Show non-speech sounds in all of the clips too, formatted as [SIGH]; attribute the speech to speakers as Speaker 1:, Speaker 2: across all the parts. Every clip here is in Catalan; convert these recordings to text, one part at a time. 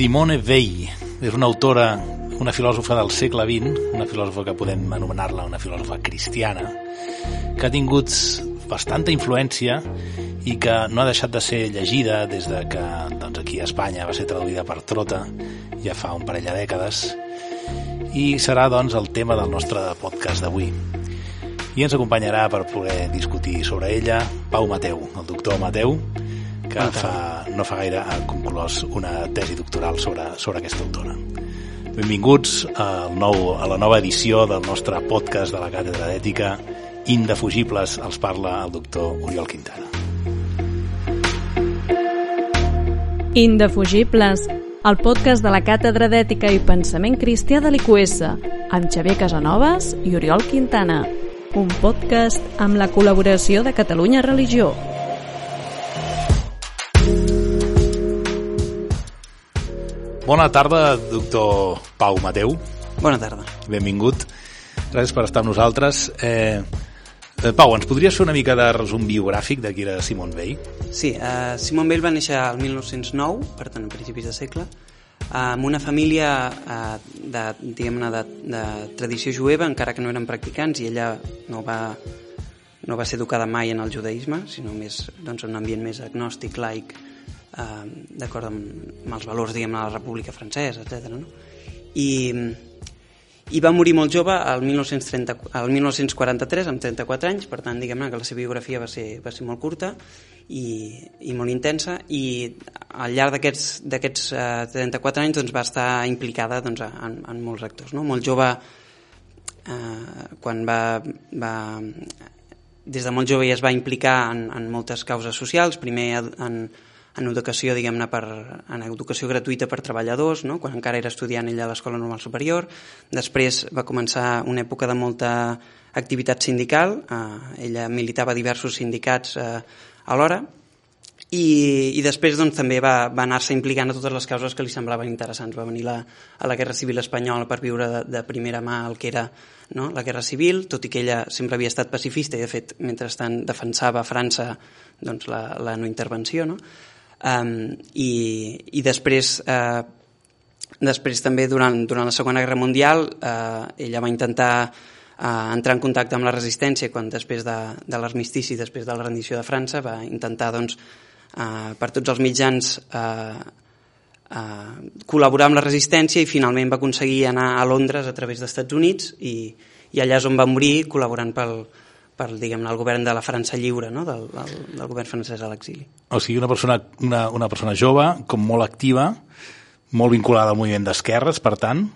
Speaker 1: Simone Weil és una autora, una filòsofa del segle XX, una filòsofa que podem anomenar-la una filòsofa cristiana, que ha tingut bastanta influència i que no ha deixat de ser llegida des de que doncs, aquí a Espanya va ser traduïda per Trota ja fa un parell de dècades. I serà doncs el tema del nostre podcast d'avui. I ens acompanyarà per poder discutir sobre ella Pau Mateu, el doctor Mateu que fa, no fa gaire ha conclòs una tesi doctoral sobre, sobre aquesta autora. Benvinguts al nou, a la nova edició del nostre podcast de la Càtedra d'Ètica Indefugibles, els parla el doctor Oriol Quintana.
Speaker 2: Indefugibles, el podcast de la Càtedra d'Ètica i Pensament Cristià de l'IQS, amb Xavier Casanovas i Oriol Quintana. Un podcast amb la col·laboració de Catalunya Religió.
Speaker 1: Bona tarda, doctor Pau Mateu.
Speaker 3: Bona tarda.
Speaker 1: Benvingut. Gràcies per estar amb nosaltres. Eh, eh, Pau, ens podries fer una mica de resum biogràfic de qui era Simon Weil?
Speaker 3: Sí, uh, Simon Weil va néixer al 1909, per tant, a principis de segle, amb una família uh, de, diguem-ne, de, de tradició jueva, encara que no eren practicants, i ella no va, no va ser educada mai en el judaïsme, sinó més doncs, en un ambient més agnòstic, laic, uh, d'acord amb, amb els valors, diguem de la República Francesa, etc. No? I, i va morir molt jove al 1930, al 1943 amb 34 anys, per tant diguem-ne que la seva biografia va ser, va ser molt curta i, i molt intensa i al llarg d'aquests uh, 34 anys doncs, va estar implicada doncs, en, en molts actors. No? Molt jove, uh, quan va, va, des de molt jove ja es va implicar en, en moltes causes socials, primer en, en educació, diguem-ne, per, en educació gratuïta per treballadors, no? quan encara era estudiant ella a l'Escola Normal Superior. Després va començar una època de molta activitat sindical, eh, ella militava diversos sindicats eh, alhora, i, i després doncs, també va, va anar-se implicant a totes les causes que li semblaven interessants. Va venir la, a la Guerra Civil Espanyola per viure de, de primera mà el que era no? la Guerra Civil, tot i que ella sempre havia estat pacifista i de fet mentrestant defensava França doncs, la, la no intervenció. No? Um, i, i després, uh, després també durant, durant la Segona Guerra Mundial uh, ella va intentar uh, entrar en contacte amb la resistència quan després de, de l'armistici, després de la rendició de França, va intentar doncs, uh, per tots els mitjans uh, uh, col·laborar amb la resistència i finalment va aconseguir anar a Londres a través dels Estats Units i, i allà és on va morir col·laborant pel, per diguem el govern de la França lliure, no? del, del, del govern francès a l'exili.
Speaker 1: O sigui, una persona, una, una persona jove, com molt activa, molt vinculada al moviment d'esquerres, per tant?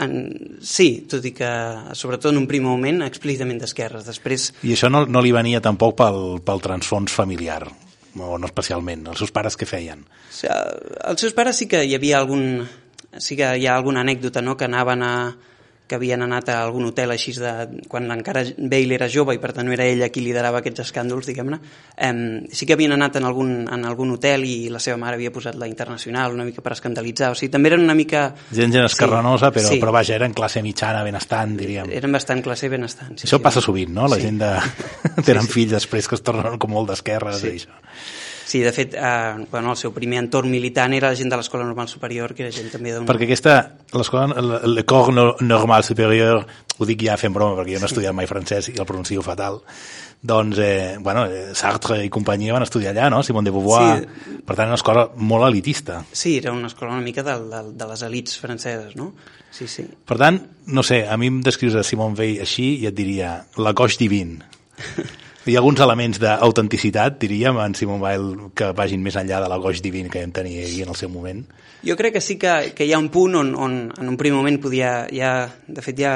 Speaker 3: En, sí, tot i que, sobretot en un primer moment, explícitament d'esquerres. Després...
Speaker 1: I això no, no li venia tampoc pel, pel transfons familiar, o no especialment, els seus pares què feien?
Speaker 3: O sigui, els seus pares sí que hi havia algun... Sí que hi ha alguna anècdota, no?, que anaven a, que havien anat a algun hotel així de, quan encara Bale era jove i per tant no era ella qui liderava aquests escàndols, diguem-ne, eh, sí que havien anat en algun, en algun hotel i la seva mare havia posat la internacional una mica per escandalitzar, o sigui, també eren una mica...
Speaker 1: Gent, gent escarrenosa, sí, però, sí. però vaja, eren classe mitjana, benestant, diríem.
Speaker 3: Eren bastant classe benestant.
Speaker 1: Sí, Això
Speaker 3: sí,
Speaker 1: passa sovint, no? La sí. gent de... [LAUGHS] tenen sí, sí. fills després que es tornen com molt d'esquerres
Speaker 3: sí.
Speaker 1: i això.
Speaker 3: Sí, de fet, eh, bueno, el seu primer entorn militant era la gent de l'Escola Normal Superior, que era gent també d'un...
Speaker 1: Perquè aquesta, l'escola, Normal Superior, ho dic ja fent broma, perquè jo no he estudiat mai francès i el pronuncio fatal, doncs, eh, bueno, Sartre i companyia van estudiar allà, no? Simone de Beauvoir, sí. per tant, una escola molt elitista.
Speaker 3: Sí, era una escola una mica de, de, de les elites franceses, no? Sí, sí.
Speaker 1: Per tant, no sé, a mi em descrius a Simone Weil així i et diria la coix divin. [LAUGHS] Hi ha alguns elements d'autenticitat, diríem, en Simon Weil, que vagin més enllà de la goix divin que tenir ahir en el seu moment?
Speaker 3: Jo crec que sí que, que hi ha un punt on, on en un primer moment podia... Hi ha, de fet, hi ha,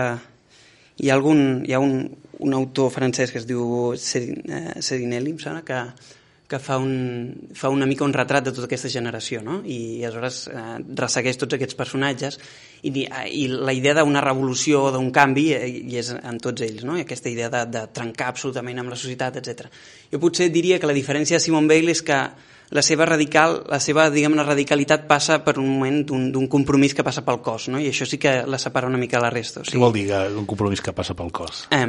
Speaker 3: hi ha, algun, hi ha un, un autor francès que es diu Serinelli, em sembla, que, que fa, un, fa una mica un retrat de tota aquesta generació, no? I, i aleshores eh, ressegueix tots aquests personatges i, i la idea d'una revolució o d'un canvi eh, hi és en tots ells, no? I aquesta idea de, de trencar absolutament amb la societat, etc. Jo potser diria que la diferència de Simon Bale és que la seva radical, la seva, diguem radicalitat passa per un moment d'un compromís que passa pel cos, no? I això sí que la separa una mica de la resta. O
Speaker 1: sigui, Què vol dir un compromís que passa pel cos?
Speaker 3: Eh,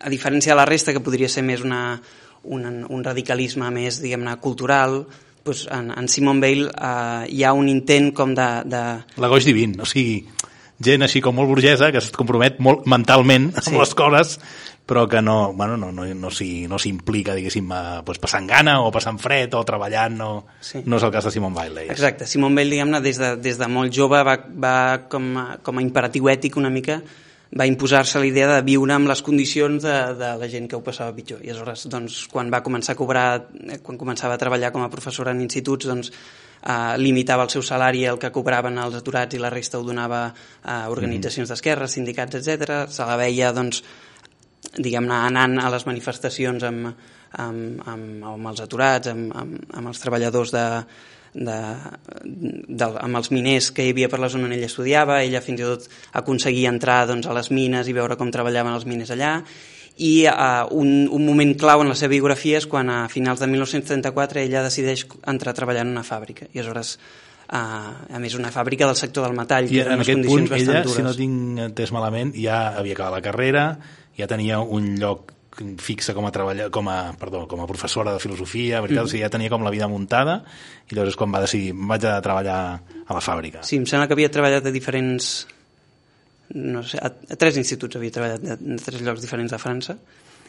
Speaker 3: a diferència de la resta, que podria ser més una, un, un radicalisme més, diguem-ne, cultural, doncs en, en Simon Bale eh, hi ha un intent com de... de...
Speaker 1: L'agoix divin, o sigui, gent així com molt burgesa, que es compromet molt mentalment amb
Speaker 3: Sí.
Speaker 1: les coses, però que no, bueno, no, no, no s'hi no diguéssim, a, pues, passant gana o passant fred o treballant, no,
Speaker 3: Sí.
Speaker 1: no és el cas de Simon Bailey.
Speaker 3: Exacte, Simon Bale, diguem-ne, des, de, des de molt jove va, va com, a, com a imperatiu ètic una mica va imposar-se la idea de viure amb les condicions de, de la gent que ho passava pitjor. I aleshores, doncs, quan va començar a cobrar, eh, quan començava a treballar com a professora en instituts, doncs, eh, limitava el seu salari al que cobraven els aturats i la resta ho donava a organitzacions d'esquerra, sindicats, etc. Se la veia, doncs, diguem-ne, anant a les manifestacions amb, amb, amb, amb els aturats, amb, amb, amb els treballadors de, de, de, amb els miners que hi havia per la zona on ella estudiava, ella fins i tot aconseguia entrar doncs, a les mines i veure com treballaven els miners allà, i uh, un, un moment clau en la seva biografia és quan a finals de 1934 ella decideix entrar a treballar en una fàbrica, i aleshores uh, a més una fàbrica del sector del metall,
Speaker 1: I
Speaker 3: que
Speaker 1: en aquest punt, ella,
Speaker 3: dures.
Speaker 1: si no tinc entès malament, ja havia acabat la carrera, ja tenia un lloc fixa com a treballar, com a, perdó, com a professora de filosofia, veritat? Mm. O sigui, ja tenia com la vida muntada i llavors és quan va decidir, vaig a treballar a la fàbrica.
Speaker 3: Sí, em sembla que havia treballat a diferents... No sé, a, a tres instituts havia treballat, de, de tres llocs diferents de França,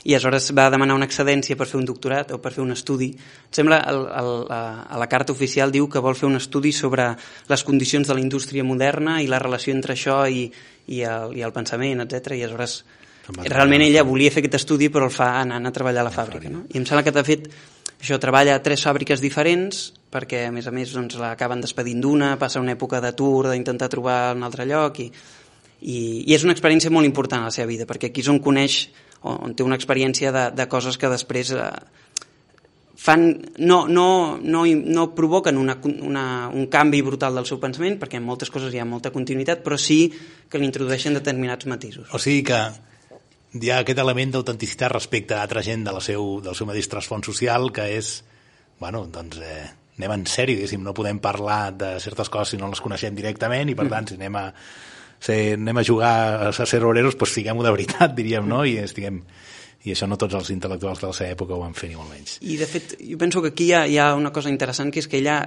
Speaker 3: i aleshores va demanar una excedència per fer un doctorat o per fer un estudi. Em sembla, el, el, a, a la carta oficial diu que vol fer un estudi sobre les condicions de la indústria moderna i la relació entre això i, i, el, i el pensament, etc. I aleshores realment ella volia fer aquest estudi però el fa anant a treballar a la fàbrica. No? I em sembla que de fet això treballa a tres fàbriques diferents perquè a més a més doncs, l'acaben despedint d'una, passa una època d'atur, d'intentar trobar un altre lloc i, i, i és una experiència molt important a la seva vida perquè aquí és on coneix, on, on té una experiència de, de coses que després eh, fan, no, no, no, no provoquen una, una, un canvi brutal del seu pensament perquè en moltes coses hi ha molta continuïtat però sí que li introdueixen determinats matisos.
Speaker 1: O sigui que hi ha aquest element d'autenticitat respecte a altra gent de la seu, del seu mateix trasfons social que és, bueno, doncs eh, anem en sèrio, diguéssim, no podem parlar de certes coses si no les coneixem directament i per tant si anem a, ser, anem a jugar a ser oreros, doncs siguem-ho de veritat, [LAUGHS] diríem, no? I estiguem i això no tots els intel·lectuals de la seva època ho van fer ni molt menys.
Speaker 3: I de fet, jo penso que aquí hi ha, hi ha una cosa interessant que és que ella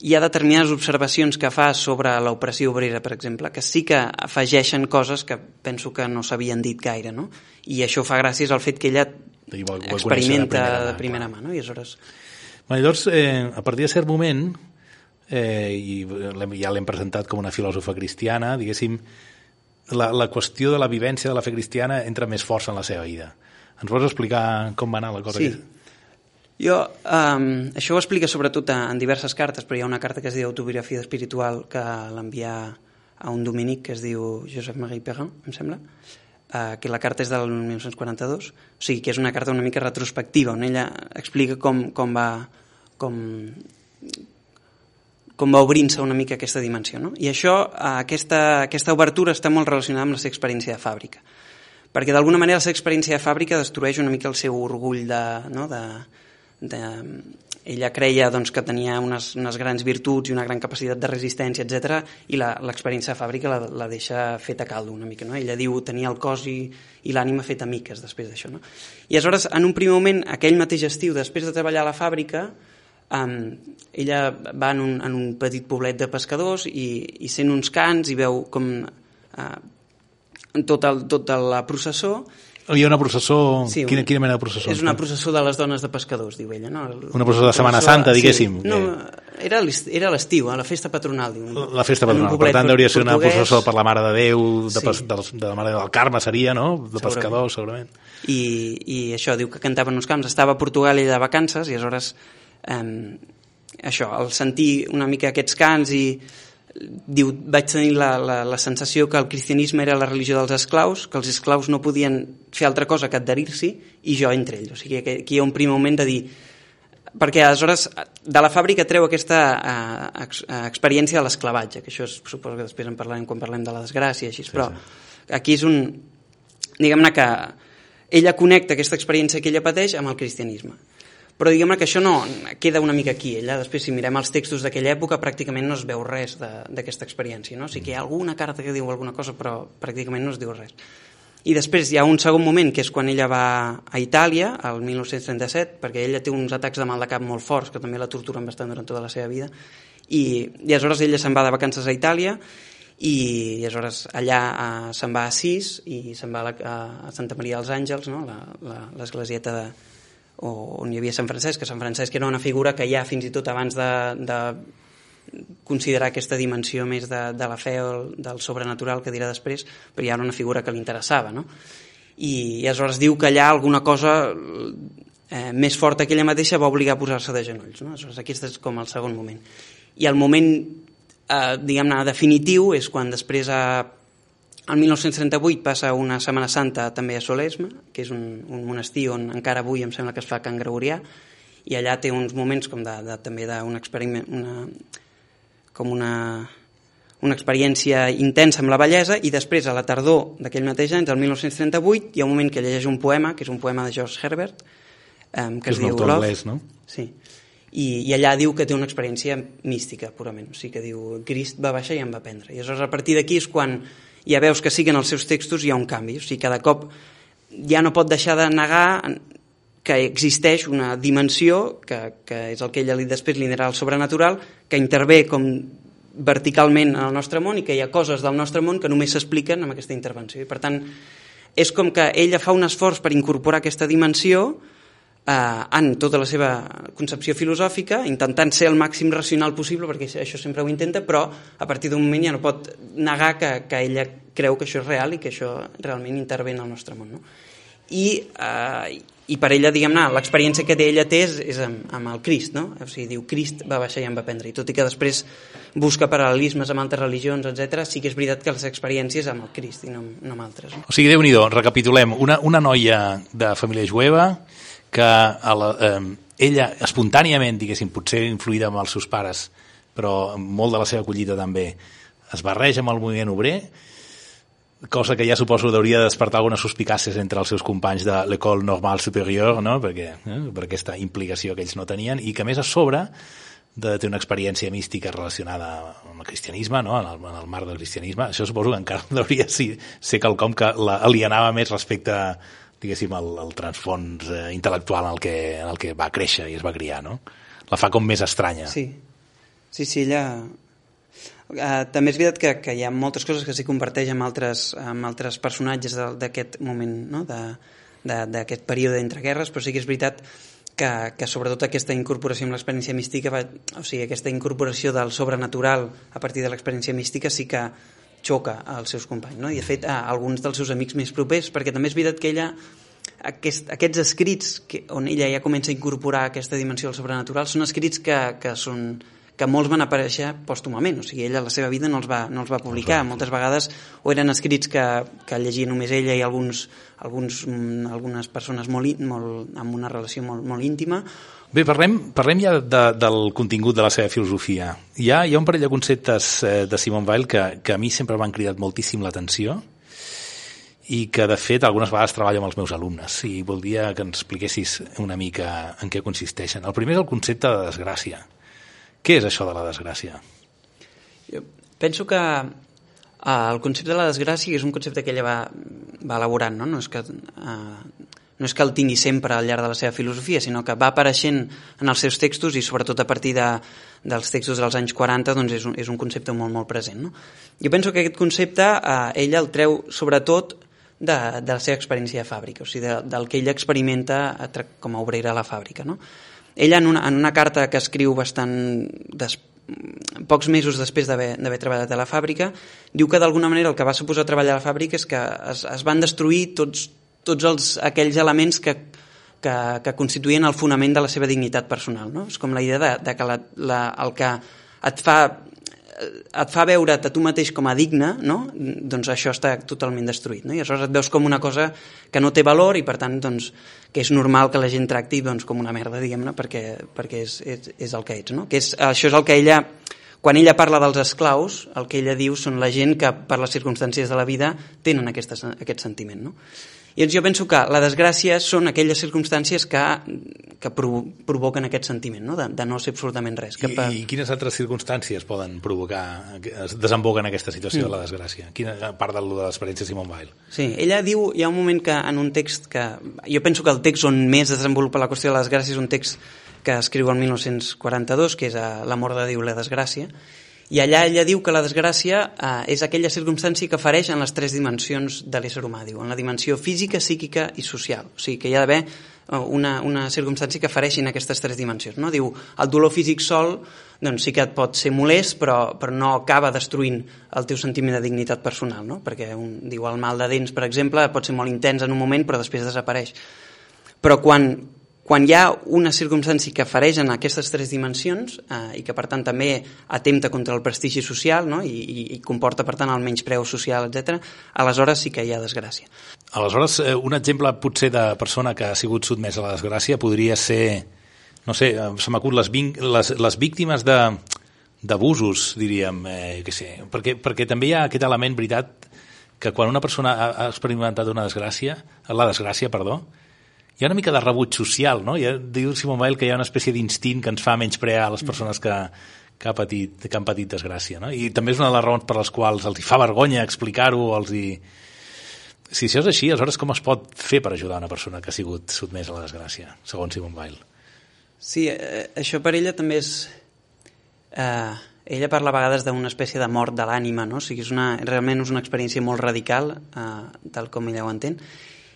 Speaker 3: hi ha determinades observacions que fa sobre l'operació obrera, per exemple, que sí que afegeixen coses que penso que no s'havien dit gaire, no? I això fa gràcies al fet que ella experimenta
Speaker 1: de
Speaker 3: de
Speaker 1: primera mà,
Speaker 3: no? I aleshores...
Speaker 1: Bueno, llavors, eh, a partir de cert moment, eh, i ja l'hem presentat com una filòsofa cristiana, diguéssim, la, la qüestió de la vivència de la fe cristiana entra més força en la seva vida. Ens vols explicar com va anar la cosa?
Speaker 3: Sí.
Speaker 1: aquesta?
Speaker 3: Jo, um, això ho explica sobretot en diverses cartes, però hi ha una carta que es diu Autobiografia espiritual que l'envia a un dominic que es diu Josep Marie Perrin, em sembla, uh, que la carta és del 1942, o sigui que és una carta una mica retrospectiva, on ella explica com, com va com, com va obrint-se una mica aquesta dimensió. No? I això, eh, aquesta, aquesta obertura està molt relacionada amb la seva experiència de fàbrica perquè d'alguna manera la seva experiència de fàbrica destrueix una mica el seu orgull de... No? de, de ella creia doncs, que tenia unes, unes grans virtuts i una gran capacitat de resistència, etc i l'experiència de fàbrica la, la deixa feta caldo una mica. No? Ella diu tenia el cos i, i l'ànima fet a miques després d'això. No? I aleshores, en un primer moment, aquell mateix estiu, després de treballar a la fàbrica, um, ella va en un, en un petit poblet de pescadors i, i sent uns cants i veu com uh, tota, el, tota la processó
Speaker 1: Hi ha una processó...
Speaker 3: Sí,
Speaker 1: quina,
Speaker 3: un-
Speaker 1: quina mena de processó?
Speaker 3: és una processó de les dones de pescadors, diu ella. No? El-
Speaker 1: Una processó de Setmana Santa, diguéssim,
Speaker 3: Sí. No,
Speaker 1: que-
Speaker 3: era era l'estiu, a la festa patronal. Diu.
Speaker 1: La festa patronal. Per tant, hauria de ser una processó per la Mare de Déu, de,
Speaker 3: Sí.
Speaker 1: de, de la Mare del Carme seria, no? De
Speaker 3: Segurament.
Speaker 1: pescadors, segurament.
Speaker 3: I, i això, diu que cantaven uns camps. Estava a Portugal ella de vacances i aleshores eh, això, al sentir una mica aquests cants i diu, vaig tenir la, la, la sensació que el cristianisme era la religió dels esclaus, que els esclaus no podien fer altra cosa que adherir-s'hi i jo entre ells. O sigui, que aquí hi ha un primer moment de dir perquè aleshores de la fàbrica treu aquesta ex, uh, experiència de l'esclavatge, que això és, suposo que després en parlarem quan parlem de la desgràcia, així, sí, però sí. aquí és un... diguem-ne que ella connecta aquesta experiència que ella pateix amb el cristianisme. Però diguem-ne que això no queda una mica aquí. Ella, després, si mirem els textos d'aquella època, pràcticament no es veu res d'aquesta experiència. No? O sigui que hi ha alguna carta que diu alguna cosa, però pràcticament no es diu res. i després hi ha un segon moment, que és quan ella va a Itàlia, el 1937, perquè ella té uns atacs de mal de cap molt forts, que també la torturen bastant durant tota la seva vida, i, i aleshores ella se'n va de vacances a Itàlia, i, i aleshores allà uh, se'n va a Sis i se'n va a, la, a Santa Maria dels Àngels, no? l'esglésieta de, on hi havia Sant Francesc, que Sant Francesc era una figura que ja fins i tot abans de, de considerar aquesta dimensió més de, de la fe o del sobrenatural que dirà després, però hi ha una figura que li interessava, no? I, I aleshores diu que allà alguna cosa eh, més forta que ella mateixa va obligar a posar-se de genolls, no? Aleshores aquest és com el segon moment. I el moment, eh, diguem-ne, definitiu és quan després a, el 1938 passa una Setmana Santa també a Solesma, que és un, un monestir on encara avui em sembla que es fa Can Gregorià, i allà té uns moments com de, de, també d'un experiment, una, com una, una experiència intensa amb la bellesa i després a la tardor d'aquell mateix any, del 1938, hi ha un moment que llegeix un poema, que és un poema de George Herbert, um, que
Speaker 1: és
Speaker 3: es diu
Speaker 1: Love. Anglès, no?
Speaker 3: Sí. I, I allà diu que té una experiència mística, purament. O sigui que diu, Crist va baixar i em va prendre. I aleshores a partir d'aquí és quan ja veus que sí que en els seus textos hi ha un canvi. O sigui, cada cop ja no pot deixar de negar que existeix una dimensió, que, que és el que ella li, després li el sobrenatural, que intervé com verticalment en el nostre món i que hi ha coses del nostre món que només s'expliquen amb aquesta intervenció. I per tant, és com que ella fa un esforç per incorporar aquesta dimensió eh, en tota la seva concepció filosòfica, intentant ser el màxim racional possible, perquè això sempre ho intenta, però a partir d'un moment ja no pot negar que, que ella creu que això és real i que això realment intervé en el nostre món. No? I, eh, i per ella, diguem-ne, l'experiència que ella té és, és amb, amb el Crist, no? O sigui, diu, Crist va baixar i em va prendre. I tot i que després busca paral·lelismes amb altres religions, etc, sí que és veritat que les experiències amb el Crist i no, no amb altres. No?
Speaker 1: O sigui, déu nhi recapitulem. Una, una noia de família jueva que a la, eh, ella espontàniament, diguéssim, potser influïda amb els seus pares, però molt de la seva acollida també, es barreja amb el moviment obrer cosa que ja suposo hauria de despertar algunes suspicàcies entre els seus companys de l'École Normale Supérieure, no? perquè, eh, per aquesta implicació que ells no tenien, i que més a sobre de tenir una experiència mística relacionada amb el cristianisme, no? en, el, en el marc del cristianisme, això suposo que encara [LAUGHS] hauria sí, ser quelcom que l'alienava més respecte diguéssim, al, al transfons eh, intel·lectual en el, que, en el que va créixer i es va criar, no? La fa com més estranya.
Speaker 3: Sí, sí, sí ella Uh, també és veritat que, que hi ha moltes coses que s'hi comparteix amb altres, amb altres personatges d'aquest moment, no? d'aquest període entre guerres, però sí que és veritat que, que sobretot aquesta incorporació amb l'experiència mística, va, o sigui, aquesta incorporació del sobrenatural a partir de l'experiència mística sí que xoca als seus companys, no? i de fet a alguns dels seus amics més propers, perquè també és veritat que ella aquest, aquests escrits que, on ella ja comença a incorporar aquesta dimensió del sobrenatural són escrits que, que són que molts van aparèixer pòstumament, o sigui, ella la seva vida no els va, no els va publicar, moltes vegades o eren escrits que, que llegia només ella i alguns, alguns, mm, algunes persones molt, molt, amb una relació molt, molt íntima,
Speaker 1: Bé, parlem, parlem ja de, del contingut de la seva filosofia. Hi ha, hi ha un parell de conceptes eh, de Simone Weil que, que a mi sempre m'han cridat moltíssim l'atenció i que, de fet, algunes vegades treballo amb els meus alumnes i voldria que ens expliquessis una mica en què consisteixen. El primer és el concepte de desgràcia. Què és això de la desgràcia?
Speaker 3: Jo penso que eh, el concepte de la desgràcia és un concepte que ella va, va elaborant, no? No és que, eh, no és que el tingui sempre al llarg de la seva filosofia, sinó que va apareixent en els seus textos i sobretot a partir de, dels textos dels anys 40 doncs és, un, és un concepte molt, molt present. No? Jo penso que aquest concepte eh, ella el treu sobretot de, de la seva experiència de fàbrica, o sigui, de, del que ella experimenta com a obrera a la fàbrica. No? Ella, en una, en una carta que escriu bastant des, pocs mesos després d'haver treballat a la fàbrica, diu que d'alguna manera el que va suposar treballar a la fàbrica és que es, es van destruir tots, tots els, aquells elements que, que, que constituïen el fonament de la seva dignitat personal. No? És com la idea de, de que la, la, el que et fa et fa veure't a tu mateix com a digne, no? doncs això està totalment destruït. No? I aleshores et veus com una cosa que no té valor i per tant doncs, que és normal que la gent tracti doncs, com una merda, diguem-ne, perquè, perquè és, és, és el que ets. No? Que és, això és el que ella, quan ella parla dels esclaus, el que ella diu són la gent que per les circumstàncies de la vida tenen aquest, aquest sentiment. No? Doncs jo penso que la desgràcia són aquelles circumstàncies que, que provo provoquen aquest sentiment, no? De, de no ser absolutament res. Que
Speaker 1: I,
Speaker 3: per...
Speaker 1: I quines altres circumstàncies poden provocar, es desemboquen aquesta situació mm. de la desgràcia? Quina a part de, l'experiència de Simone Weil?
Speaker 3: Sí, ella diu, hi ha un moment que en un text que... Jo penso que el text on més desenvolupa la qüestió de la desgràcia és un text que escriu el 1942, que és L'amor de Déu la desgràcia, i allà ella diu que la desgràcia eh, és aquella circumstància que fareix en les tres dimensions de l'ésser humà, diu, en la dimensió física, psíquica i social. O sigui, que hi ha d'haver eh, una, una circumstància que fareixi en aquestes tres dimensions. No? Diu, el dolor físic sol doncs sí que et pot ser molest, però, però no acaba destruint el teu sentiment de dignitat personal, no? perquè un, diu el mal de dents, per exemple, pot ser molt intens en un moment, però després desapareix. Però quan, quan hi ha una circumstància que fareix en aquestes tres dimensions eh, i que per tant també atempta contra el prestigi social no? I, i, i comporta per tant el menyspreu social, etc, aleshores sí que hi ha desgràcia.
Speaker 1: Aleshores, eh, un exemple potser de persona que ha sigut sotmesa a la desgràcia podria ser, no sé, se m'acut les, les, les víctimes de d'abusos, diríem, eh, que sé, perquè, perquè també hi ha aquest element, veritat, que quan una persona ha, ha experimentat una desgràcia, la desgràcia, perdó, hi ha una mica de rebuig social, no? Ja diu Simon Weil que hi ha una espècie d'instint que ens fa menysprear les persones que, que, ha patit, que han patit desgràcia, no? I també és una de les raons per les quals els hi fa vergonya explicar-ho, els hi... Si això és així, aleshores com es pot fer per ajudar una persona que ha sigut sotmesa a la desgràcia, segons Simon Weil?
Speaker 3: Sí, eh, això per ella també és... Eh, ella parla a vegades d'una espècie de mort de l'ànima, no? O sigui, és una, realment és una experiència molt radical, eh, tal com ella ho entén,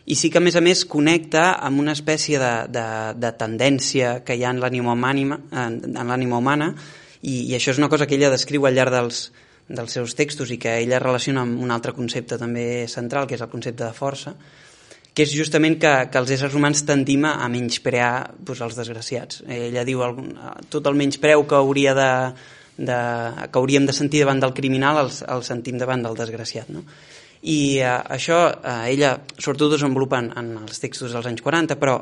Speaker 3: i sí que a més a més connecta amb una espècie de, de, de tendència que hi ha en l'ànima humana, en, en humana i, i això és una cosa que ella descriu al llarg dels, dels seus textos i que ella relaciona amb un altre concepte també central, que és el concepte de força, que és justament que, que els éssers humans tendim a menysprear doncs, els desgraciats. Ella diu el, tot el menyspreu que hauria de, de, que hauríem de sentir davant del criminal el, el sentim davant del desgraciat. No? I eh, això eh, ella sobretot desenvolupa en, en els textos dels anys 40 però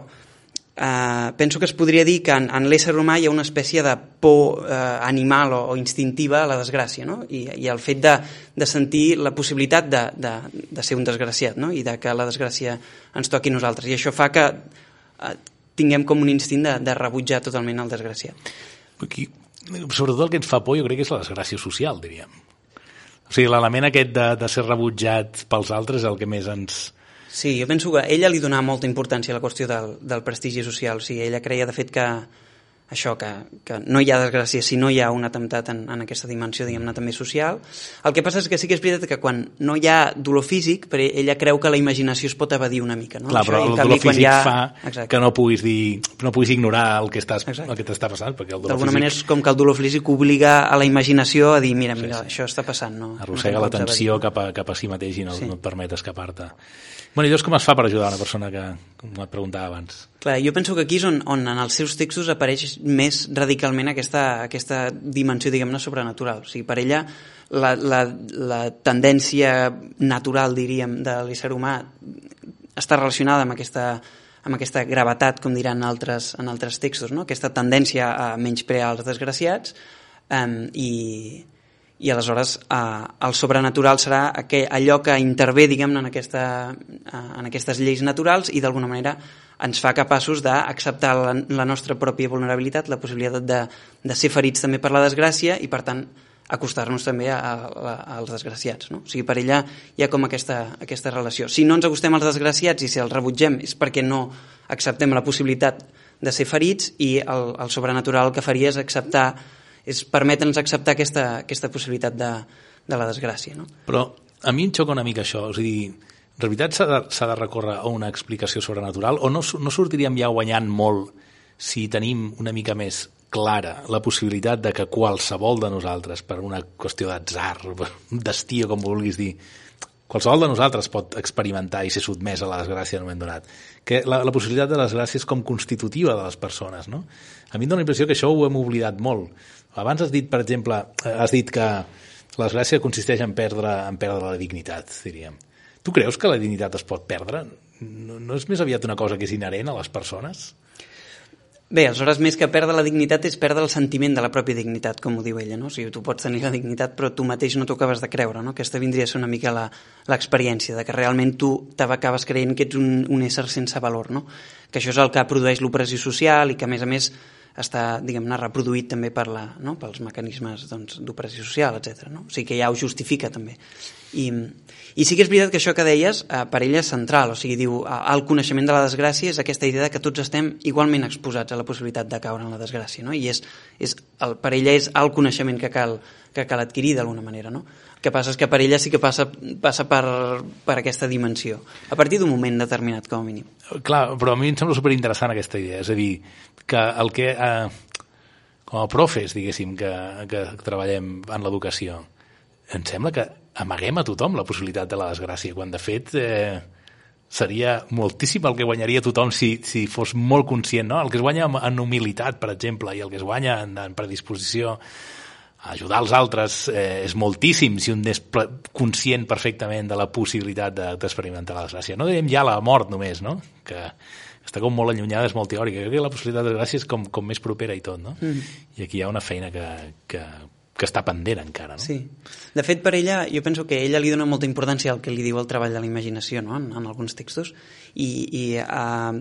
Speaker 3: eh, penso que es podria dir que en, en l'ésser humà hi ha una espècie de por eh, animal o, o instintiva a la desgràcia no? I, i el fet de, de sentir la possibilitat de, de, de ser un desgraciat no? i de que la desgràcia ens toqui a nosaltres i això fa que eh, tinguem com un instint de, de rebutjar totalment el desgraciat
Speaker 1: Aquí, sobretot el que ens fa por jo crec que és la desgràcia social diríem o sigui, l'element aquest de, de ser rebutjat pels altres és el que més ens...
Speaker 3: Sí, jo penso que ella li donava molta importància a la qüestió del, del prestigi social. O sigui, ella creia, de fet, que, això, que, que no hi ha desgràcia si no hi ha un atemptat en, en aquesta dimensió, diguem-ne, també social. El que passa és que sí que és veritat que quan no hi ha dolor físic, però ella creu que la imaginació es pot evadir una mica. No?
Speaker 1: Clar, però el dolor físic ha... fa Exacte. que no puguis, dir, no puguis ignorar el que estàs, el que t'està passant.
Speaker 3: D'alguna físic... manera és com que el dolor físic obliga a la imaginació a dir, mira, mira, sí, sí. això està passant. No,
Speaker 1: Arrossega no l'atenció cap, a, cap a si mateix i no, sí. no et permet escapar-te. Bueno, i llavors com es fa per ajudar una persona que, com et preguntava abans?
Speaker 3: Clar, jo penso que aquí és on, on en els seus textos apareix més radicalment aquesta, aquesta dimensió, diguem-ne, sobrenatural. O sigui, per ella la, la, la tendència natural, diríem, de l'ésser humà està relacionada amb aquesta, amb aquesta gravetat, com diran altres, en altres textos, no? aquesta tendència a menysprear els desgraciats um, i, i aleshores eh, el sobrenatural serà aquell, allò que intervé diguem en, aquesta, eh, en aquestes lleis naturals i d'alguna manera ens fa capaços d'acceptar la, la nostra pròpia vulnerabilitat, la possibilitat de, de ser ferits també per la desgràcia i per tant acostar-nos també a, a, als desgraciats. No? O sigui, per ella hi ha com aquesta, aquesta relació. Si no ens acostem als desgraciats i si els rebutgem és perquè no acceptem la possibilitat de ser ferits i el, el sobrenatural que faria és acceptar és permetre'ns acceptar aquesta, aquesta possibilitat de, de la desgràcia. No?
Speaker 1: Però a mi em xoca una mica això, a dir, en realitat s'ha de, de recórrer a una explicació sobrenatural o no, no sortiríem ja guanyant molt si tenim una mica més clara la possibilitat de que qualsevol de nosaltres, per una qüestió d'atzar, destí o com vulguis dir, qualsevol de nosaltres pot experimentar i ser sotmès a la desgràcia en un moment donat. Que la, la possibilitat de la desgràcia és com constitutiva de les persones, no? A mi em dóna la impressió que això ho hem oblidat molt. Abans has dit, per exemple, has dit que la desgràcia consisteix en perdre, en perdre la dignitat, diríem. Tu creus que la dignitat es pot perdre? No, no és més aviat una cosa que és inherent a les persones?
Speaker 3: Bé, aleshores, més que perdre la dignitat és perdre el sentiment de la pròpia dignitat, com ho diu ella, no? O sigui, tu pots tenir la dignitat, però tu mateix no t'ho acabes de creure, no? Aquesta vindria a ser una mica l'experiència, de que realment tu t'acabes creient que ets un, un ésser sense valor, no? Que això és el que produeix l'opressió social i que, a més a més, està, diguem-ne, reproduït també per la, no? pels mecanismes doncs, d'opressió social, etc. No? O sigui que ja ho justifica també. I, I sí que és veritat que això que deies, eh, per ella és central, o sigui, diu, eh, el coneixement de la desgràcia és aquesta idea de que tots estem igualment exposats a la possibilitat de caure en la desgràcia, no? i és, és el, per ella és el coneixement que cal, que cal adquirir d'alguna manera. No? Que passa és que per ella sí que passa, passa per, per aquesta dimensió, a partir d'un moment determinat, com a mínim.
Speaker 1: Clar, però a mi em sembla superinteressant aquesta idea, és a dir, que el que, eh, com a profes, diguéssim, que, que treballem en l'educació, em sembla que amaguem a tothom la possibilitat de la desgràcia, quan de fet eh, seria moltíssim el que guanyaria tothom si, si fos molt conscient, no? El que es guanya en, humilitat, per exemple, i el que es guanya en, en predisposició ajudar els altres eh, és moltíssim si un és conscient perfectament de la possibilitat de- d'experimentar la desgràcia. No diem ja la mort només, no? Que està com molt allunyada, és molt teòrica. Crec que la possibilitat de desgràcia és com, com més propera i tot, no? Mm. I aquí hi ha una feina que, que, que està pendent encara, no?
Speaker 3: Sí. De fet, per ella, jo penso que ella li dona molta importància al que li diu el treball de la imaginació, no?, en, en alguns textos, i, i uh,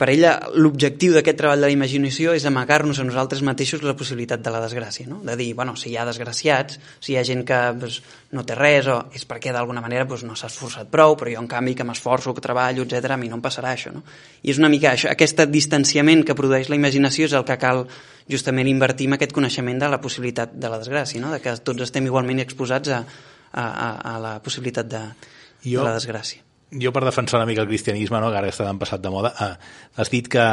Speaker 3: per ella l'objectiu d'aquest treball de la imaginació és amagar-nos a nosaltres mateixos la possibilitat de la desgràcia, no? de dir, bueno, si hi ha desgraciats, si hi ha gent que pues, no té res, o és perquè d'alguna manera pues, no s'ha esforçat prou, però jo en canvi que m'esforço, que treballo, etc a mi no em passarà això. No? I és una mica això, aquest distanciament que produeix la imaginació és el que cal justament invertir en aquest coneixement de la possibilitat de la desgràcia, no? de que tots estem igualment exposats a, a, a, a la possibilitat de,
Speaker 1: Jo-
Speaker 3: de la desgràcia.
Speaker 1: Jo per defensar una mica el cristianisme, no, que ara està tan passat de moda, eh, has dit que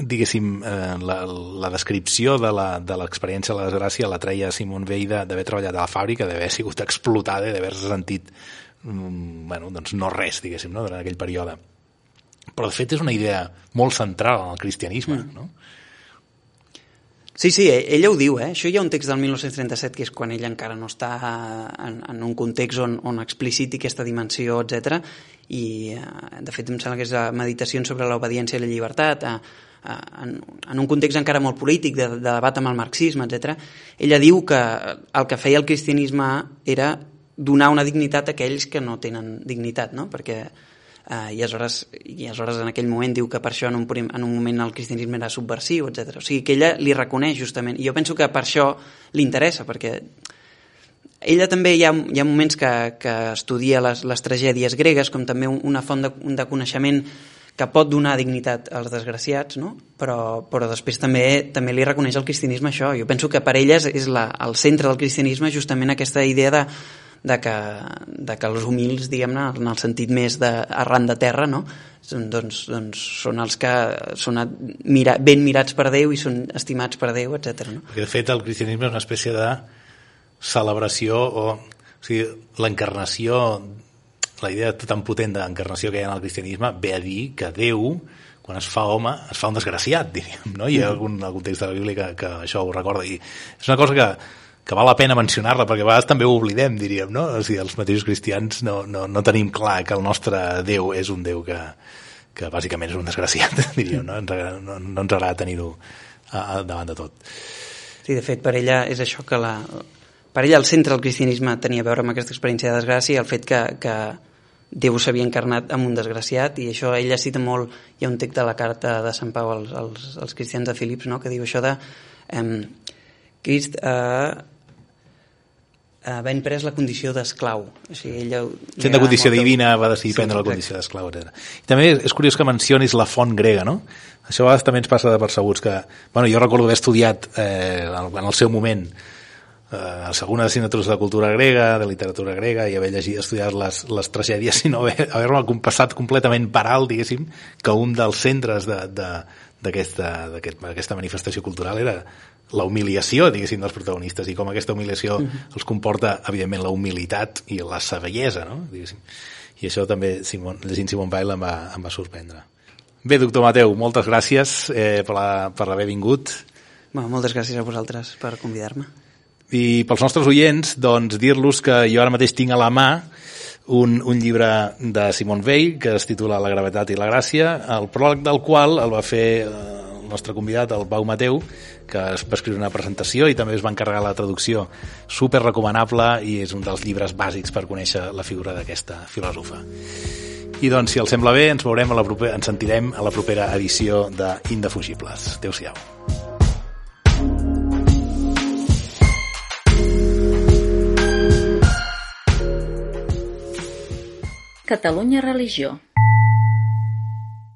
Speaker 1: diguéssim, eh, la, la descripció de la- de l'experiència de la desgràcia la treia Simon Weil de- d'haver treballat a la fàbrica, d'haver sigut explotada d'haver-se sentit mm, bueno, doncs no res, diguéssim, no, durant aquell període. Però, de fet, és una idea molt central en el cristianisme, mm. no?
Speaker 3: Sí, sí, e- ella ho diu, eh? Això hi ha un text del 1937 que és quan ella encara no està en, en un context on, on expliciti aquesta dimensió, etc. I, eh, de fet, em sembla que és a Meditacions sobre l'obediència i la llibertat, a, en, en un context encara molt polític, de, de debat amb el marxisme, etc. Ella diu que el que feia el cristianisme era donar una dignitat a aquells que no tenen dignitat, no? Perquè Uh, i, aleshores, I aleshores en aquell moment diu que per això en un, prim, en un moment el cristianisme era subversiu, etc. O sigui que ella li reconeix justament, i jo penso que per això li interessa, perquè ella també hi ha, hi ha moments que, que estudia les, les tragèdies gregues com també un- una font de, de coneixement que pot donar dignitat als desgraciats, no? però, però després també també li reconeix al cristianisme això. Jo penso que per ella és, és la, el centre del cristianisme justament aquesta idea de, de que, de que els humils, diguem-ne, en el sentit més de, arran de terra, no? Doncs, doncs, són els que són mira, ben mirats per Déu i són estimats per Déu, etc. No?
Speaker 1: Perquè, de fet, el cristianisme és una espècie de celebració o, o sigui, l'encarnació la idea tan potent d'encarnació que hi ha en el cristianisme ve a dir que Déu quan es fa home, es fa un desgraciat, [LAUGHS] diríem, no? Hi ha algun, algun text de la Bíblia que, que això ho recorda. I és una cosa que, que val la pena mencionar-la, perquè a vegades també ho oblidem, diríem, no? O sigui, els mateixos cristians no, no, no tenim clar que el nostre Déu és un Déu que, que bàsicament és un desgraciat, [LAUGHS] diríem, no? Ens agrada, no, no ens agrada tenir-ho davant de tot.
Speaker 3: Sí, de fet, per ella és això que la... Per ella el centre del cristianisme tenia a veure amb aquesta experiència de desgràcia i el fet que, que Déu s'havia encarnat amb un desgraciat i això ella cita molt, hi ha un text de la carta de Sant Pau als, als, als cristians de Filips no? que diu això de eh, Crist eh, havent pres la condició d'esclau. O sigui, ella
Speaker 1: Sent de
Speaker 3: agrada
Speaker 1: condició divina va decidir
Speaker 3: Sí,
Speaker 1: prendre la condició d'esclau, també és curiós que mencionis la font grega, no? Això a vegades també ens passa de percebuts que... Bueno, jo recordo haver estudiat eh, en el seu moment eh, algunes assignatures de cultura grega, de literatura grega, i haver llegit, estudiat les, les tragèdies, [LAUGHS] sinó haver- haver-me haver passat completament per alt, diguéssim, que un dels centres de, de, d'aquesta d'aquest- d'aquesta manifestació cultural era la humiliació, diguéssim, dels protagonistes i com aquesta humiliació els comporta, evidentment, la humilitat i la saviesa, no? Diguéssim. I això també, Simon, llegint Simon Weil, em va, em va sorprendre. Bé, doctor Mateu, moltes gràcies eh, per, la, per haver vingut.
Speaker 3: Bueno, moltes gràcies a vosaltres per convidar-me.
Speaker 1: I pels nostres oients, doncs, dir-los que jo ara mateix tinc a la mà un, un llibre de Simon Weil que es titula La gravetat i la gràcia, el pròleg del qual el va fer eh, nostre convidat, el Pau Mateu, que es va escriure una presentació i també es va encarregar la traducció. Super recomanable i és un dels llibres bàsics per conèixer la figura d'aquesta filòsofa. I doncs, si els sembla bé, ens veurem a la propera, ens sentirem a la propera edició de Indefugibles. Adéu-siau.
Speaker 4: Catalunya Religió